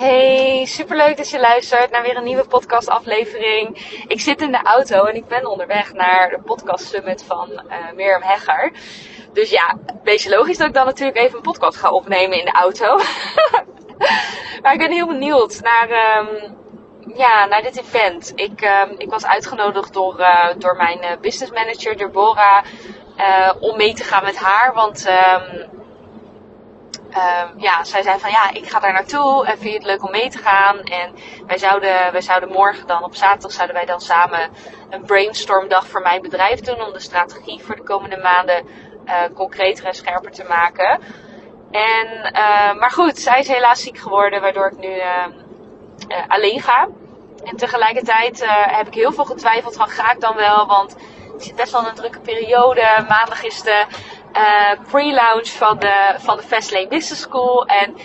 Hey, superleuk dat je luistert naar weer een nieuwe podcastaflevering. Ik zit in de auto en ik ben onderweg naar de podcast summit van uh, Mirjam Hegger. Dus ja, een beetje logisch dat ik dan natuurlijk even een podcast ga opnemen in de auto. maar ik ben heel benieuwd naar, um, ja, naar dit event. Ik, um, ik was uitgenodigd door, uh, door mijn uh, business manager, Deborah, om mee te gaan met haar. Want... Um, uh, ja, zij zei van ja, ik ga daar naartoe en vind je het leuk om mee te gaan? En wij zouden, wij zouden morgen dan, op zaterdag zouden wij dan samen een brainstormdag voor mijn bedrijf doen om de strategie voor de komende maanden uh, concreter en scherper te maken. En, uh, maar goed, zij is helaas ziek geworden, waardoor ik nu ehm, eh, alleen ga. En tegelijkertijd heb ik heel veel getwijfeld van ga ik dan wel, want het zit best wel een drukke periode. Maandag is de uh, pre-launch van de, van de Fastlane Business School. En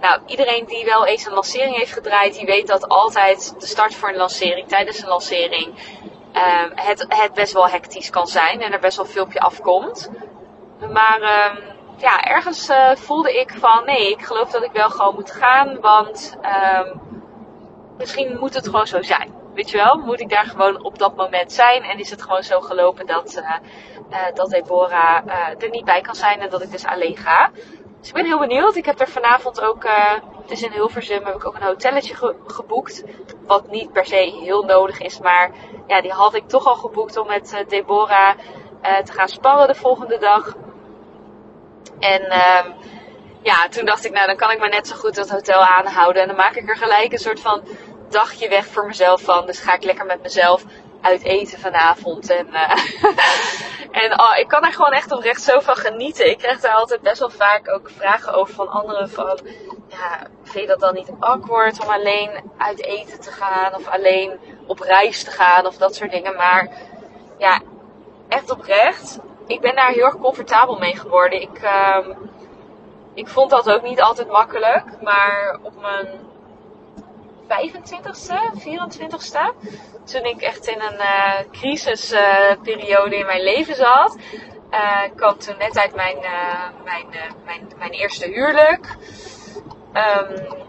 nou, iedereen die wel eens een lancering heeft gedraaid, die weet dat altijd de start voor een lancering, tijdens een lancering, um, het, het best wel hectisch kan zijn en er best wel veel op je afkomt. Maar um, ja, ergens uh, voelde ik van nee, ik geloof dat ik wel gewoon moet gaan, want um, misschien moet het gewoon zo zijn. Weet je wel, moet ik daar gewoon op dat moment zijn en is het gewoon zo gelopen dat, uh, uh, dat Deborah uh, er niet bij kan zijn en dat ik dus alleen ga. Dus ik ben heel benieuwd. Ik heb er vanavond ook, het is in Hilversum, heb ik ook een hotelletje ge geboekt. Wat niet per se heel nodig is, maar ja, die had ik toch al geboekt om met Deborah te gaan sparren de volgende dag. En uh, ja, toen dacht ik, nou dan kan ik maar net zo goed dat hotel aanhouden. En dan maak ik er gelijk een soort van dagje weg voor mezelf van. Dus ga ik lekker met mezelf uit eten vanavond. En, uh, en oh, ik kan daar gewoon echt oprecht zo van genieten. Ik krijg daar altijd best wel vaak ook vragen over van anderen. Van, ja, vind je dat dan niet awkward om alleen uit eten te gaan? Of alleen op reis te gaan? Of dat soort dingen. Maar ja, echt oprecht. Ik ben daar heel erg comfortabel mee geworden. Ik, uh, ik vond dat ook niet altijd makkelijk. Maar op mijn 25ste, 24ste. Toen ik echt in een uh, crisisperiode in mijn leven zat. Uh, kwam toen net uit mijn, mijn, mijn, mijn eerste huwelijk. Um,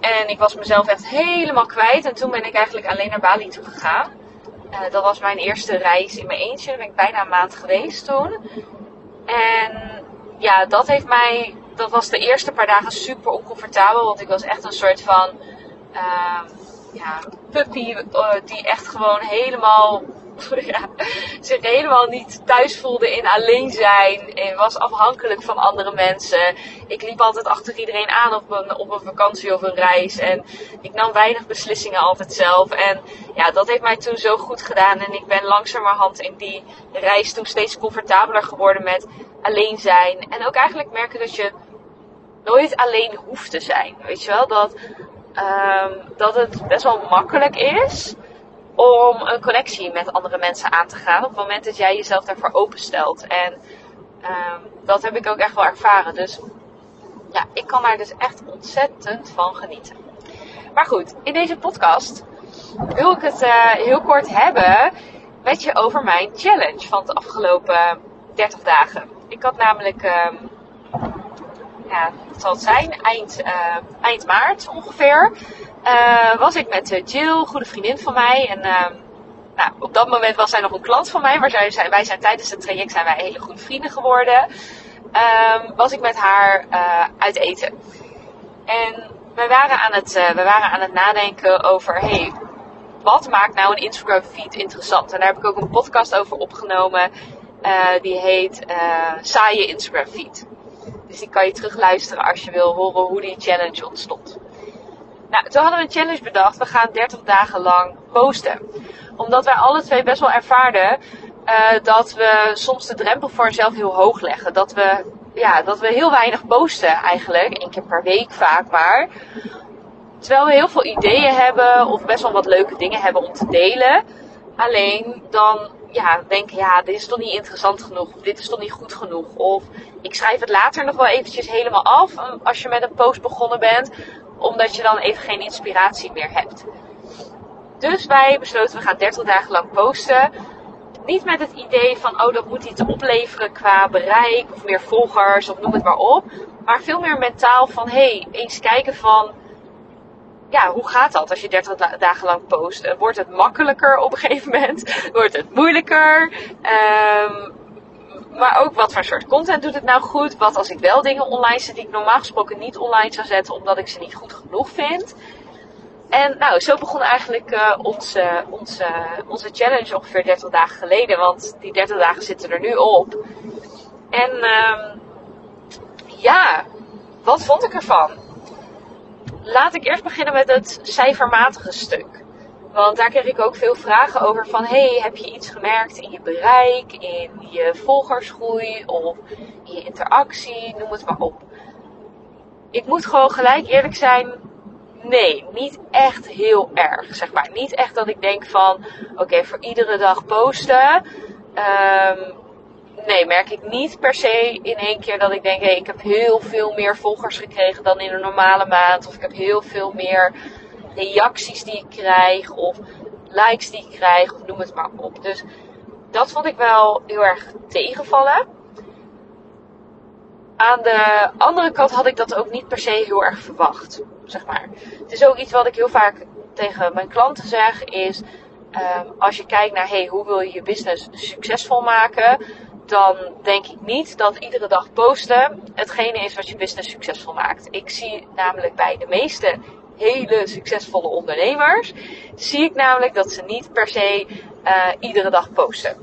en ik was mezelf echt helemaal kwijt. En toen ben ik eigenlijk alleen naar Bali toe gegaan. dat was mijn eerste reis in mijn eentje. Daar ben ik bijna een maand geweest toen. En ja, dat heeft mij. Dat was de eerste paar dagen super oncomfortabel. Want ik was echt een soort van uh, ja, puppy uh, die echt gewoon helemaal ja, zich helemaal niet thuis voelde in alleen zijn. En was afhankelijk van andere mensen. Ik liep altijd achter iedereen aan op een, op een vakantie of een reis. En ik nam weinig beslissingen altijd zelf. En ja, dat heeft mij toen zo goed gedaan. En ik ben langzamerhand in die reis toen steeds comfortabeler geworden met alleen zijn. En ook eigenlijk merken dat je nooit alleen hoeft te zijn. Weet je wel? Dat um, dat het best wel makkelijk is om een connectie met andere mensen aan te gaan op het moment dat jij jezelf daarvoor openstelt. En um, dat heb ik ook echt wel ervaren. Dus ja, ik kan daar dus echt ontzettend van genieten. Maar goed, in deze podcast wil ik het uh, heel kort hebben met je over mijn challenge van de afgelopen 30 dagen. Ik had namelijk um, ja, wat zal het zijn, eind, uh, eind maart ongeveer, uh, was ik met eh, Jill, goede vriendin van mij. En uh, nou, op dat moment was zij nog een klant van mij, maar zij wij zijn tijdens het traject zijn wij hele goede vrienden geworden. Um, was ik met haar uit eten. En wij waren aan het, we waren aan het nadenken over, hey, wat maakt nou een Instagram feed interessant? En daar heb ik ook een podcast over opgenomen. die heet Saaie Instagram feed. Dus die kan je terugluisteren als je wil horen hoe die challenge ontstond. Nou, toen hadden we een challenge bedacht. We gaan 30 dagen lang posten. Omdat wij alle twee best wel ervaarden uh, dat we soms de drempel voor onszelf heel hoog leggen. Dat we, ja, dat we heel weinig posten eigenlijk. één keer per week vaak maar. Terwijl we heel veel ideeën hebben of best wel wat leuke dingen hebben om te delen. Alleen dan ja, denken, ja, dit is toch niet interessant genoeg. Of dit is toch niet goed genoeg. Of ik schrijf het later nog wel eventjes helemaal af als je met een post begonnen bent. Omdat je dan even geen inspiratie meer hebt. Dus wij besloten, we gaan 30 dagen lang posten. Niet met het idee van, oh, dat moet iets opleveren qua bereik of meer volgers of noem het maar op. Maar veel meer mentaal van, hey, eens kijken van, ja, hoe gaat dat als je 30 dagen lang post? Wordt het makkelijker op een gegeven moment? Wordt het moeilijker? Um, maar ook wat voor soort content doet het nou goed? Wat als ik wel dingen online zet die ik normaal gesproken niet online zou zetten omdat ik ze niet goed genoeg vind? En nou, zo begon eigenlijk uh, onze, onze, onze challenge ongeveer 30 dagen geleden. Want die 30 dagen zitten er nu op. En uh, ja, wat vond ik ervan? Laat ik eerst beginnen met het cijfermatige stuk. Want daar kreeg ik ook veel vragen over van, hey, heb je iets gemerkt in je bereik, in je volgersgroei of in je interactie, noem het maar op. Ik moet gewoon gelijk eerlijk zijn, nee, niet echt heel erg, zeg maar. Niet echt dat ik denk van, oké, voor iedere dag posten, um, nee, merk ik niet per se in één keer dat ik denk, hé, ik heb heel veel meer volgers gekregen dan in een normale maand. Of ik heb heel veel meer reacties die ik krijg of likes die ik krijg of noem het maar op. Dus dat vond ik wel heel erg tegenvallen. Aan de andere kant had ik dat ook niet per se heel erg verwacht, zeg maar. Het is ook iets wat ik heel vaak tegen mijn klanten zeg, is um, als je kijkt naar hey, hoe wil je je business succesvol maken, dan denk ik niet dat iedere dag posten hetgene is wat je business succesvol maakt. Ik zie namelijk bij de meeste hele succesvolle ondernemers, zie ik namelijk dat ze niet per se uh, iedere dag posten.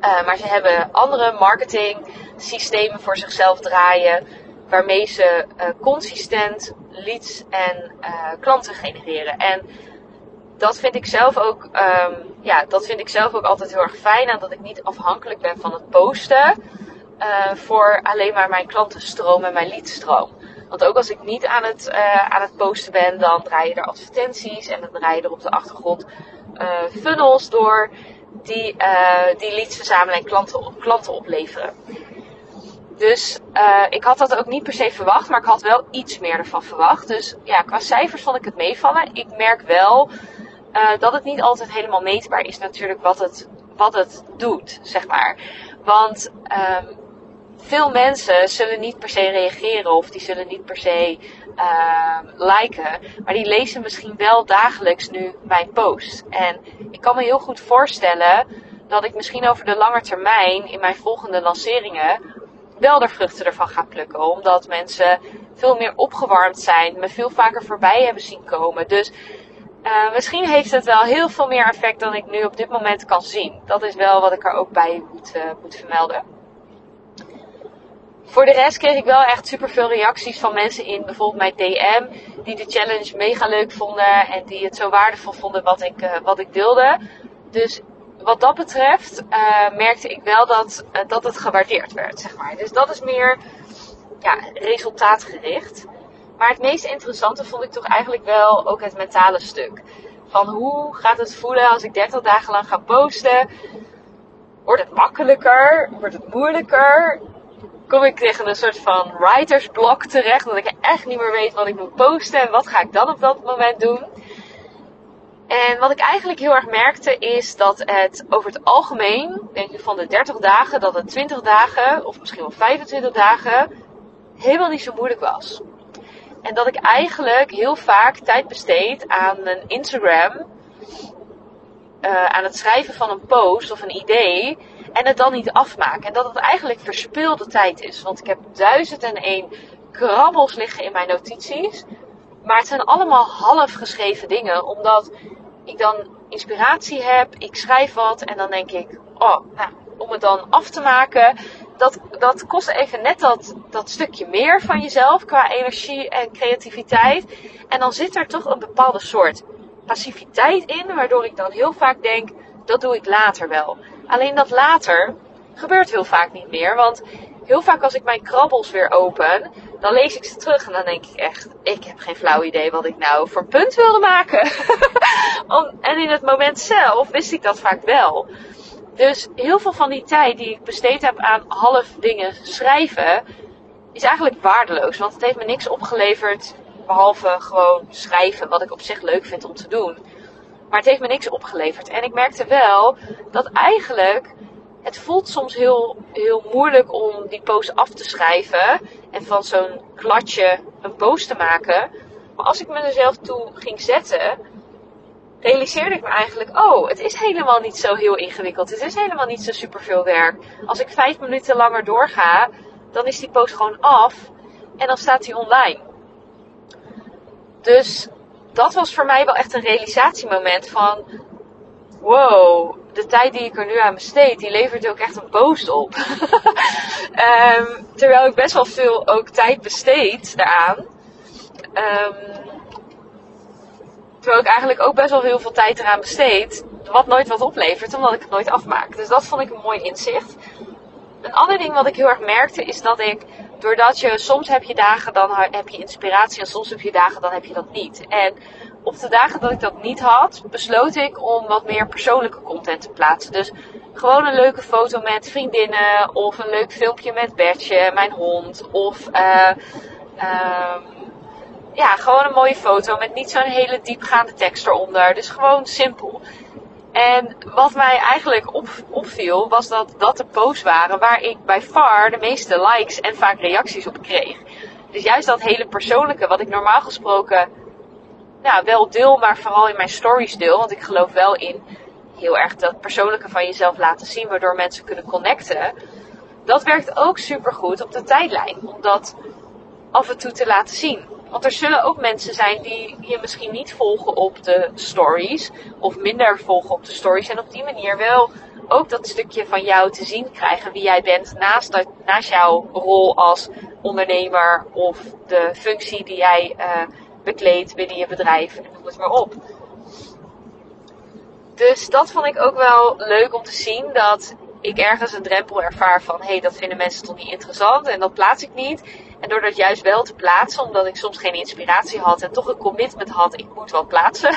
Uh, maar ze hebben andere marketing systemen voor zichzelf draaien, waarmee ze uh, consistent leads en klanten genereren. En dat vind ik zelf ook, um, ja, dat vind ik zelf ook altijd heel erg fijn, en dat ik niet afhankelijk ben van het posten. voor alleen maar mijn klantenstroom en mijn leadstroom. Want ook als ik niet aan het, uh, aan het posten ben, dan draai je er advertenties en dan draai je er op de achtergrond uh, funnels door die, die leads verzamelen en klanten, klanten opleveren. Dus ik had dat ook niet per se verwacht, maar ik had wel iets meer ervan verwacht. Dus ja, qua cijfers vond ik het meevallen. Ik merk wel dat het niet altijd helemaal meetbaar is natuurlijk wat het, wat het doet, zeg maar. Want um, veel mensen zullen niet per se reageren of die zullen niet per se uh, liken, maar die lezen misschien wel dagelijks nu mijn post. En ik kan me heel goed voorstellen dat ik misschien over de lange termijn in mijn volgende lanceringen wel de vruchten ervan ga plukken, omdat mensen veel meer opgewarmd zijn, me veel vaker voorbij hebben zien komen. Dus uh, misschien heeft het wel heel veel meer effect dan ik nu op dit moment kan zien. Dat is wel wat ik er ook bij moet, uh, moet vermelden. Voor de rest kreeg ik wel echt super veel reacties van mensen in bijvoorbeeld mijn DM. Die de challenge mega leuk vonden. En die het zo waardevol vonden wat ik, uh, wat ik deelde. Dus wat dat betreft merkte ik wel dat, dat het gewaardeerd werd, zeg maar. Dus dat is meer ja, resultaatgericht. Maar het meest interessante vond ik toch eigenlijk wel ook het mentale stuk. Van hoe gaat het voelen als ik 30 dagen lang ga posten? Wordt het makkelijker? Wordt het moeilijker? kom ik tegen een soort van writersblok terecht. Dat ik echt niet meer weet wat ik moet posten en wat ga ik dan op dat moment doen. En wat ik eigenlijk heel erg merkte is dat het over het algemeen, denk ik van de 30 dagen, dat het 20 dagen of misschien wel 25 dagen helemaal niet zo moeilijk was. En dat ik eigenlijk heel vaak tijd besteed aan een Instagram, uh, aan het schrijven van een post of een idee en het dan niet afmaken. En dat het eigenlijk verspilde tijd is. Want ik heb duizend en één krabbels liggen in mijn notities. Maar het zijn allemaal half geschreven dingen. Omdat ik dan inspiratie heb, ik schrijf wat en dan denk ik, oh, nou, om het dan af te maken, dat, dat kost even net dat, dat stukje meer van jezelf qua energie en creativiteit. En dan zit er toch een bepaalde soort passiviteit in, waardoor ik dan heel vaak denk, dat doe ik later wel. Alleen dat later gebeurt heel vaak niet meer. Want heel vaak als ik mijn krabbels weer open, dan lees ik ze terug en dan denk ik echt, ik heb geen flauw idee wat ik nou voor punt wilde maken. en in het moment zelf wist ik dat vaak wel. Dus heel veel van die tijd die ik besteed heb aan half dingen schrijven, is eigenlijk waardeloos. Want het heeft me niks opgeleverd, behalve gewoon schrijven, wat ik op zich leuk vind om te doen. Maar het heeft me niks opgeleverd. En ik merkte wel dat eigenlijk het voelt soms heel, heel moeilijk om die post af te schrijven. En van zo'n kladje een post te maken. Maar als ik me er zelf toe ging zetten, realiseerde ik me eigenlijk, oh, het is helemaal niet zo heel ingewikkeld. Het is helemaal niet zo superveel werk. Als ik vijf minuten langer doorga, dan is die post gewoon af en dan staat die online. Dus dat was voor mij wel echt een realisatiemoment van, wow, de tijd die ik er nu aan besteed, die levert ook echt een post op. um, terwijl ik best wel veel ook tijd besteed daaraan. Um, terwijl ik eigenlijk ook best wel heel veel tijd eraan besteed, wat nooit wat oplevert, omdat ik het nooit afmaak. Dus dat vond ik een mooi inzicht. Een ander ding wat ik heel erg merkte is dat ik, doordat je soms heb je dagen, dan heb je inspiratie en soms heb je dagen, dan heb je dat niet. En op de dagen dat ik dat niet had, besloot ik om wat meer persoonlijke content te plaatsen. Dus gewoon een leuke foto met vriendinnen of een leuk filmpje met Bertje, mijn hond. Of uh, ja, gewoon een mooie foto met niet zo'n hele diepgaande tekst eronder. Dus gewoon simpel. En wat mij eigenlijk op, opviel, was dat dat de posts waren waar ik bij far de meeste likes en vaak reacties op kreeg. Dus juist dat hele persoonlijke, wat ik normaal gesproken ja, wel deel, maar vooral in mijn stories deel. Want ik geloof wel in heel erg dat persoonlijke van jezelf laten zien, waardoor mensen kunnen connecten. Dat werkt ook super goed op de tijdlijn. Om dat af en toe te laten zien. Want er zullen ook mensen zijn die je misschien niet volgen op de stories. Of minder volgen op de stories. En op die manier wel ook dat stukje van jou te zien krijgen. Wie jij bent naast, naast jouw rol als ondernemer. Of de functie die jij uh, bekleedt binnen je bedrijf. En noem het maar op. Dus dat vond ik ook wel leuk om te zien. Dat ik ergens een drempel ervaar van... Hé, hey, dat vinden mensen toch niet interessant. En dat plaats ik niet. En door dat juist wel te plaatsen, omdat ik soms geen inspiratie had en toch een commitment had, ik moet wel plaatsen,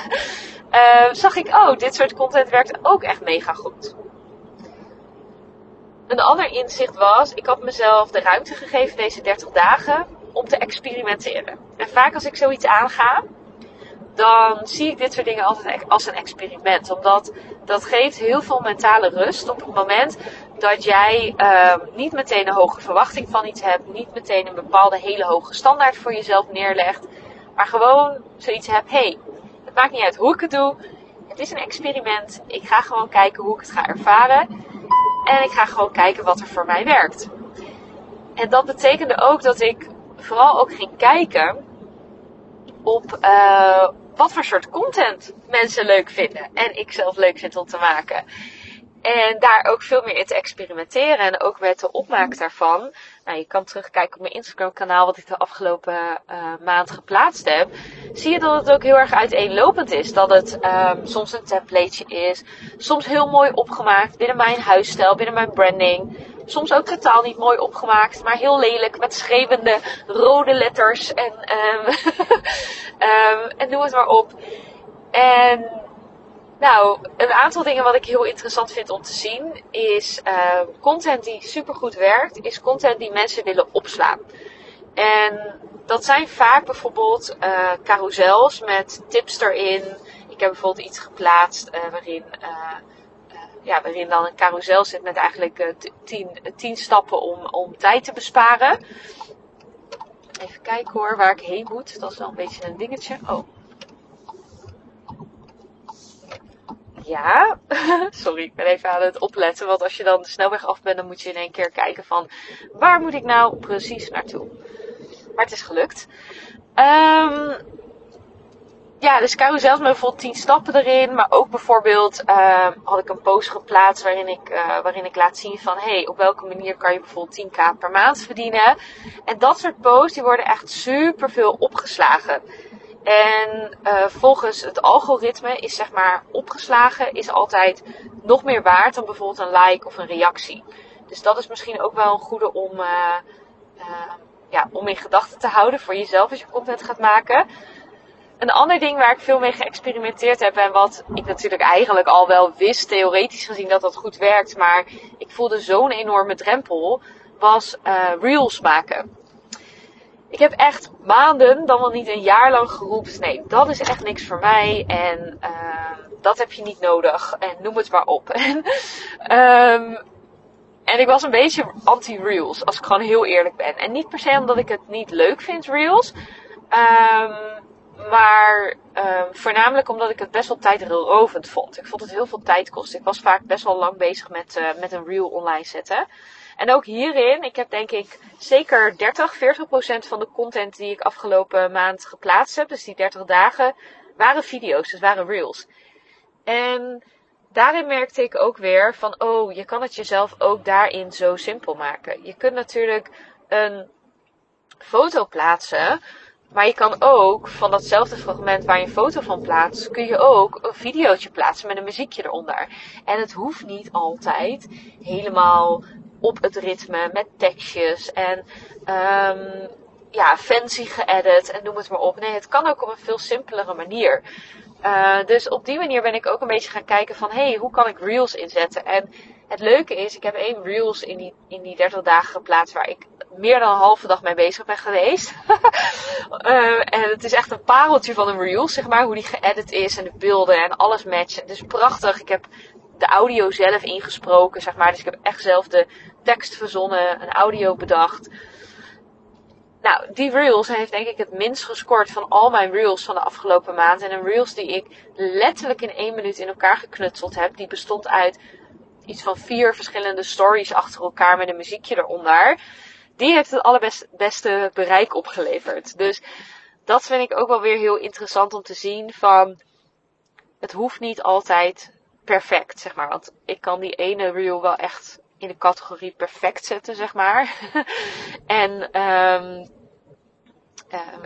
uh, zag ik, oh, dit soort content werkt ook echt mega goed. Een ander inzicht was, ik had mezelf de ruimte gegeven deze 30 dagen om te experimenteren. En vaak als ik zoiets aanga, dan zie ik dit soort dingen altijd als een experiment. Omdat dat geeft heel veel mentale rust op het moment dat jij uh, niet meteen een hoge verwachting van iets hebt. Niet meteen een bepaalde hele hoge standaard voor jezelf neerlegt. Maar gewoon zoiets hebt. hey, het maakt niet uit hoe ik het doe. Het is een experiment. Ik ga gewoon kijken hoe ik het ga ervaren. En ik ga gewoon kijken wat er voor mij werkt. En dat betekende ook dat ik vooral ook ging kijken op uh, wat voor soort content mensen leuk vinden. En ik zelf leuk vind om te maken. En daar ook veel meer in te experimenteren. En ook met de opmaak daarvan. Nou, je kan terugkijken op mijn Instagram kanaal wat ik de afgelopen uh, maand geplaatst heb. Zie je dat het ook heel erg uiteenlopend is. Dat het um, soms een templateje is. Soms heel mooi opgemaakt binnen mijn huisstijl, binnen mijn branding. Soms ook totaal niet mooi opgemaakt, maar heel lelijk met schreeuwende rode letters en, um, en noem het maar op. En nou, een aantal dingen wat ik heel interessant vind om te zien is uh, content die supergoed werkt, is content die mensen willen opslaan. En dat zijn vaak bijvoorbeeld uh, carousels met tips erin. Ik heb bijvoorbeeld iets geplaatst uh, waarin, ja, waarin dan een carousel zit met eigenlijk tien, tien stappen om, om tijd te besparen. Even kijken hoor, waar ik heen moet. Dat is wel een beetje een dingetje. Oh, Ja, sorry, ik ben even aan het opletten. Want als je dan de snelweg af bent, dan moet je in één keer kijken van waar moet ik nou precies naartoe. Maar het is gelukt. Um, ja, dus carousels met bijvoorbeeld 10 stappen erin. Maar ook bijvoorbeeld uh, had ik een post geplaatst waarin ik, uh, waarin ik laat zien van... Hey, op welke manier kan je bijvoorbeeld 10k per maand verdienen? En dat soort posts die worden echt super veel opgeslagen. En uh, volgens het algoritme is zeg maar opgeslagen is altijd nog meer waard dan bijvoorbeeld een like of een reactie. Dus dat is misschien ook wel een goede om, uh, uh, ja, om in gedachten te houden voor jezelf als je content gaat maken. Een ander ding waar ik veel mee geëxperimenteerd heb en wat ik natuurlijk eigenlijk al wel wist, theoretisch gezien dat dat goed werkt, maar ik voelde zo'n enorme drempel, was reels maken. Ik heb echt maanden, dan wel niet een jaar lang geroepen. Nee, dat is echt niks voor mij. En uh, dat heb je niet nodig. En noem het maar op. En, um, en ik was een beetje anti-reels, als ik gewoon heel eerlijk ben. En niet per se omdat ik het niet leuk vind, reels. Um, Maar uh, voornamelijk omdat ik het best wel tijdrovend vond. Ik vond het heel veel tijd kosten. Ik was vaak best wel lang bezig met, uh, met een reel online zetten. En ook hierin, ik heb denk ik zeker 30, 40 procent van de content die ik afgelopen maand geplaatst heb, dus die 30 dagen, waren video's, dus waren reels. En daarin merkte ik ook weer van, oh, je kan het jezelf ook daarin zo simpel maken. Je kunt natuurlijk een foto plaatsen, maar je kan ook van datzelfde fragment waar je een foto van plaatst, kun je ook een videootje plaatsen met een muziekje eronder. En het hoeft niet altijd helemaal op het ritme met tekstjes en um, ja, fancy geëdit en noem het maar op. Nee, het kan ook op een veel simpelere manier. Uh, dus op die manier ben ik ook een beetje gaan kijken van, hey, hoe kan ik reels inzetten? En het leuke is, ik heb één reels in die, in die 30 dagen geplaatst waar ik meer dan een halve dag mee bezig ben geweest. uh, en het is echt een pareltje van een reel, zeg maar, hoe die geëdit is en de beelden en alles matchen. Dus prachtig. Ik heb de audio zelf ingesproken, zeg maar. Dus ik heb echt zelf de tekst verzonnen, een audio bedacht. Nou, die reels heeft denk ik het minst gescoord van al mijn reels van de afgelopen maand. En een reels die ik letterlijk in één minuut in elkaar geknutseld heb, die bestond uit iets van vier verschillende stories achter elkaar met een muziekje eronder. Die heeft het allerbeste bereik opgeleverd. Dus dat vind ik ook wel weer heel interessant om te zien van het hoeft niet altijd perfect, zeg maar. Want ik kan die ene reel wel echt in de categorie perfect zetten, zeg maar. en, um,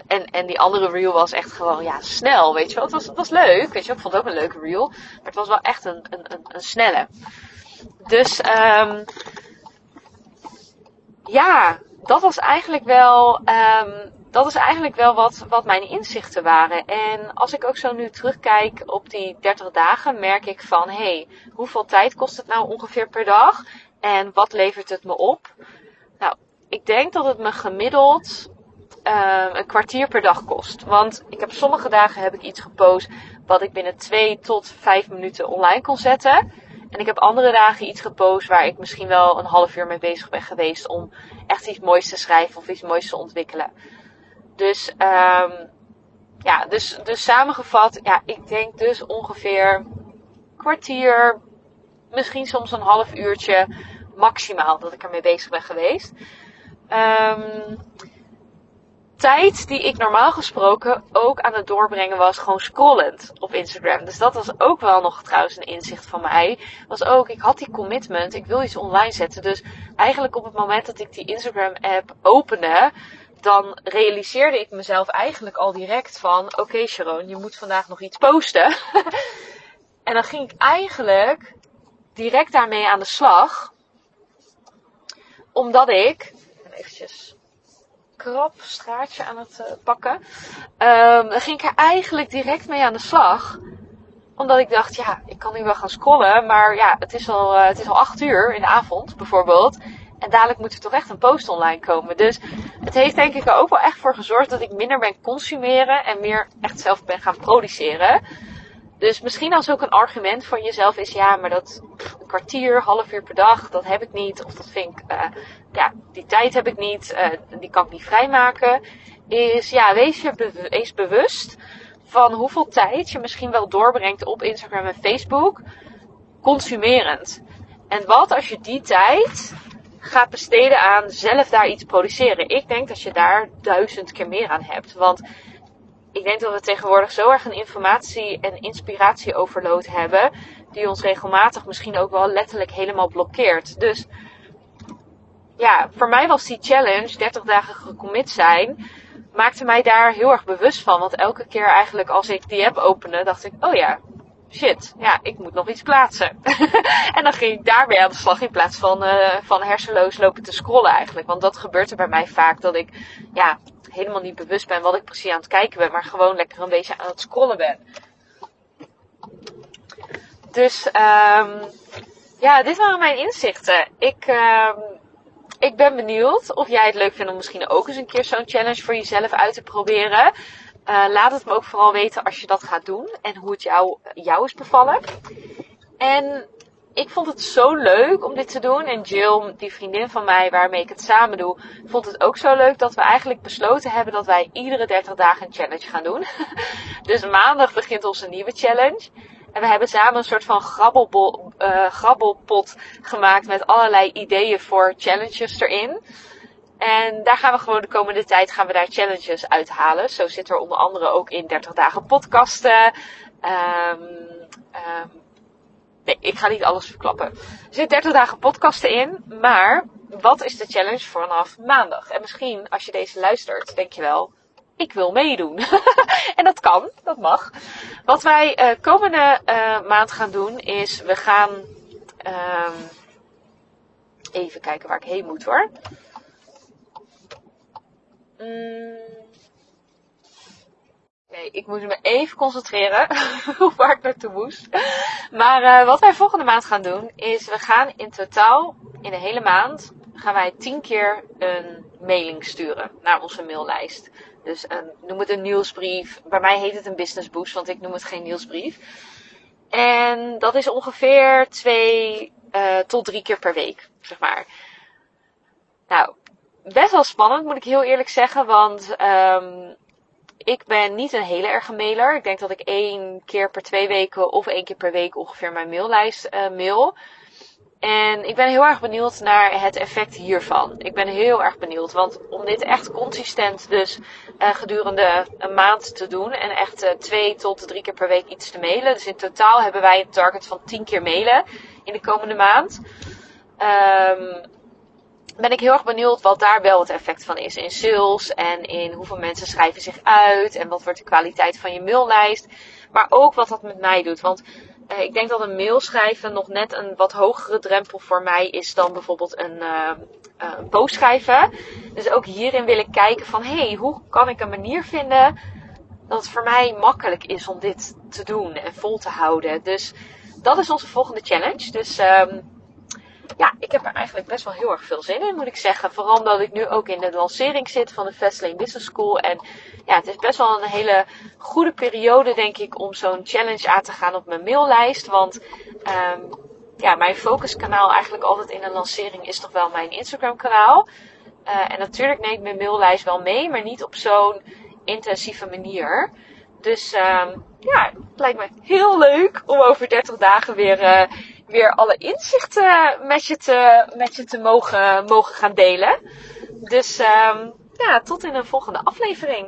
en, en die andere reel was echt gewoon, ja, snel, weet je wel. Het was, het was leuk, weet je. Ik vond het ook een leuke reel. Maar het was wel echt een, een, een snelle. Dus, um, ja, dat was eigenlijk wel, um, dat is eigenlijk wel wat, wat mijn inzichten waren. En als ik ook zo nu terugkijk op die 30 dagen, merk ik van, hé, hey, hoeveel tijd kost het nou ongeveer per dag? En wat levert het me op? Nou, ik denk dat het me gemiddeld uh, een kwartier per dag kost. Want ik heb sommige dagen heb ik iets gepost wat ik binnen 2 tot 5 minuten online kon zetten. En ik heb andere dagen iets gepost waar ik misschien wel een half uur mee bezig ben geweest om echt iets moois te schrijven of iets moois te ontwikkelen. Dus, um, ja, dus, dus samengevat, ja, ik denk dus ongeveer kwartier, misschien soms een half uurtje maximaal dat ik ermee bezig ben geweest. Um, tijd die ik normaal gesproken ook aan het doorbrengen was, gewoon scrollend op Instagram. Dus dat was ook wel nog trouwens een inzicht van mij. Was ook, ik had die commitment, ik wil iets online zetten. Dus eigenlijk op het moment dat ik die Instagram app opende, dan realiseerde ik mezelf eigenlijk al direct van, oké Sharon, je moet vandaag nog iets posten. en dan ging ik eigenlijk direct daarmee aan de slag. Omdat ik, eventjes krap straatje aan het uh, pakken. Um, ging ik er eigenlijk direct mee aan de slag. Omdat ik dacht, ja, ik kan nu wel gaan scrollen. Maar ja, het is al, uh, het is al acht uur in de avond bijvoorbeeld. En dadelijk moet er toch echt een post online komen. Dus het heeft denk ik er ook wel echt voor gezorgd dat ik minder ben consumeren en meer echt zelf ben gaan produceren. Dus misschien als ook een argument van jezelf is, ja, maar dat een kwartier, half uur per dag, dat heb ik niet. Of dat vind ik, uh, ja, die tijd heb ik niet, uh, die kan ik niet vrijmaken. Is, ja, wees je bewust van hoeveel tijd je misschien wel doorbrengt op Instagram en Facebook, consumerend. En wat als je die tijd gaat besteden aan zelf daar iets produceren. Ik denk dat je daar duizend keer meer aan hebt. Want ik denk dat we tegenwoordig zo erg een informatie- en inspiratieoverload hebben. Die ons regelmatig misschien ook wel letterlijk helemaal blokkeert. Dus ja, voor mij was die challenge, 30 dagen gecommit zijn, maakte mij daar heel erg bewust van. Want elke keer eigenlijk als ik die app opende, dacht ik, oh ja, shit, ja, ik moet nog iets plaatsen. en dan ging ik daarmee aan de slag in plaats van, uh, van hersenloos lopen te scrollen eigenlijk. Want dat gebeurt er bij mij vaak, dat ik ja, helemaal niet bewust ben wat ik precies aan het kijken ben, maar gewoon lekker een beetje aan het scrollen ben. Dus um, ja, dit waren mijn inzichten. Ik, um, ik ben benieuwd of jij het leuk vindt om misschien ook eens een keer zo'n challenge voor jezelf uit te proberen. Uh, laat het me ook vooral weten als je dat gaat doen en hoe het jou, jou is bevallen. En ik vond het zo leuk om dit te doen. En Jill, die vriendin van mij waarmee ik het samen doe, vond het ook zo leuk dat we eigenlijk besloten hebben dat wij iedere 30 dagen een challenge gaan doen. dus maandag begint onze nieuwe challenge. En we hebben samen een soort van grabbelbol, uh, grabbelpot gemaakt met allerlei ideeën voor challenges erin. En daar gaan we gewoon de komende tijd gaan we daar challenges uithalen. Zo zit er onder andere ook in 30 dagen podcasten. Um, um, nee, ik ga niet alles verklappen. Er zitten 30 dagen podcasten in. Maar wat is de challenge vanaf maandag? En misschien als je deze luistert, denk je wel, ik wil meedoen. en dat kan, dat mag. Wat wij uh, komende uh, maand gaan doen is, we gaan um, even kijken waar ik heen moet hoor. Mm. Ik moet me even concentreren waar ik naartoe moest. Maar uh, wat wij volgende maand gaan doen is, we gaan in totaal in de hele maand gaan wij tien keer een mailing sturen naar onze maillijst. Dus een, noem het een nieuwsbrief. Bij mij heet het een business boost, want ik noem het geen nieuwsbrief. En dat is ongeveer twee uh, tot drie keer per week, zeg maar. Nou, best wel spannend, moet ik heel eerlijk zeggen. Want um, ik ben niet een hele erge mailer. Ik denk dat ik één keer per twee weken of één keer per week ongeveer mijn maillijst uh, mail. En ik ben heel erg benieuwd naar het effect hiervan. Ik ben heel erg benieuwd, want om dit echt consistent dus uh, gedurende een maand te doen en echt uh, twee tot drie keer per week iets te mailen. Dus in totaal hebben wij een target van tien keer mailen in de komende maand. Um, ben ik heel erg benieuwd wat daar wel het effect van is in sales en in hoeveel mensen schrijven zich uit en wat wordt de kwaliteit van je maillijst. Maar ook wat dat met mij doet. Want uh, ik denk dat een mail schrijven nog net een wat hogere drempel voor mij is dan bijvoorbeeld een, uh, post schrijven. Dus ook hierin wil ik kijken van hé, hey, hoe kan ik een manier vinden dat het voor mij makkelijk is om dit te doen en vol te houden. Dus dat is onze volgende challenge. Dus um, ja, ik heb er eigenlijk best wel heel erg veel zin in, moet ik zeggen. Vooral omdat ik nu ook in de lancering zit van de Fastlane Business School. En ja, het is best wel een hele goede periode, denk ik, om zo'n challenge aan te gaan op mijn maillijst. Want um, ja, mijn focuskanaal eigenlijk altijd in een lancering is toch wel mijn Instagram kanaal. Uh, en natuurlijk neem ik mijn maillijst wel mee, maar niet op zo'n intensieve manier. Dus um, ja, het lijkt me heel leuk om over 30 dagen weer... Uh, weer alle inzichten met je te, met je te mogen, mogen gaan delen. Dus um, ja, tot in een volgende aflevering.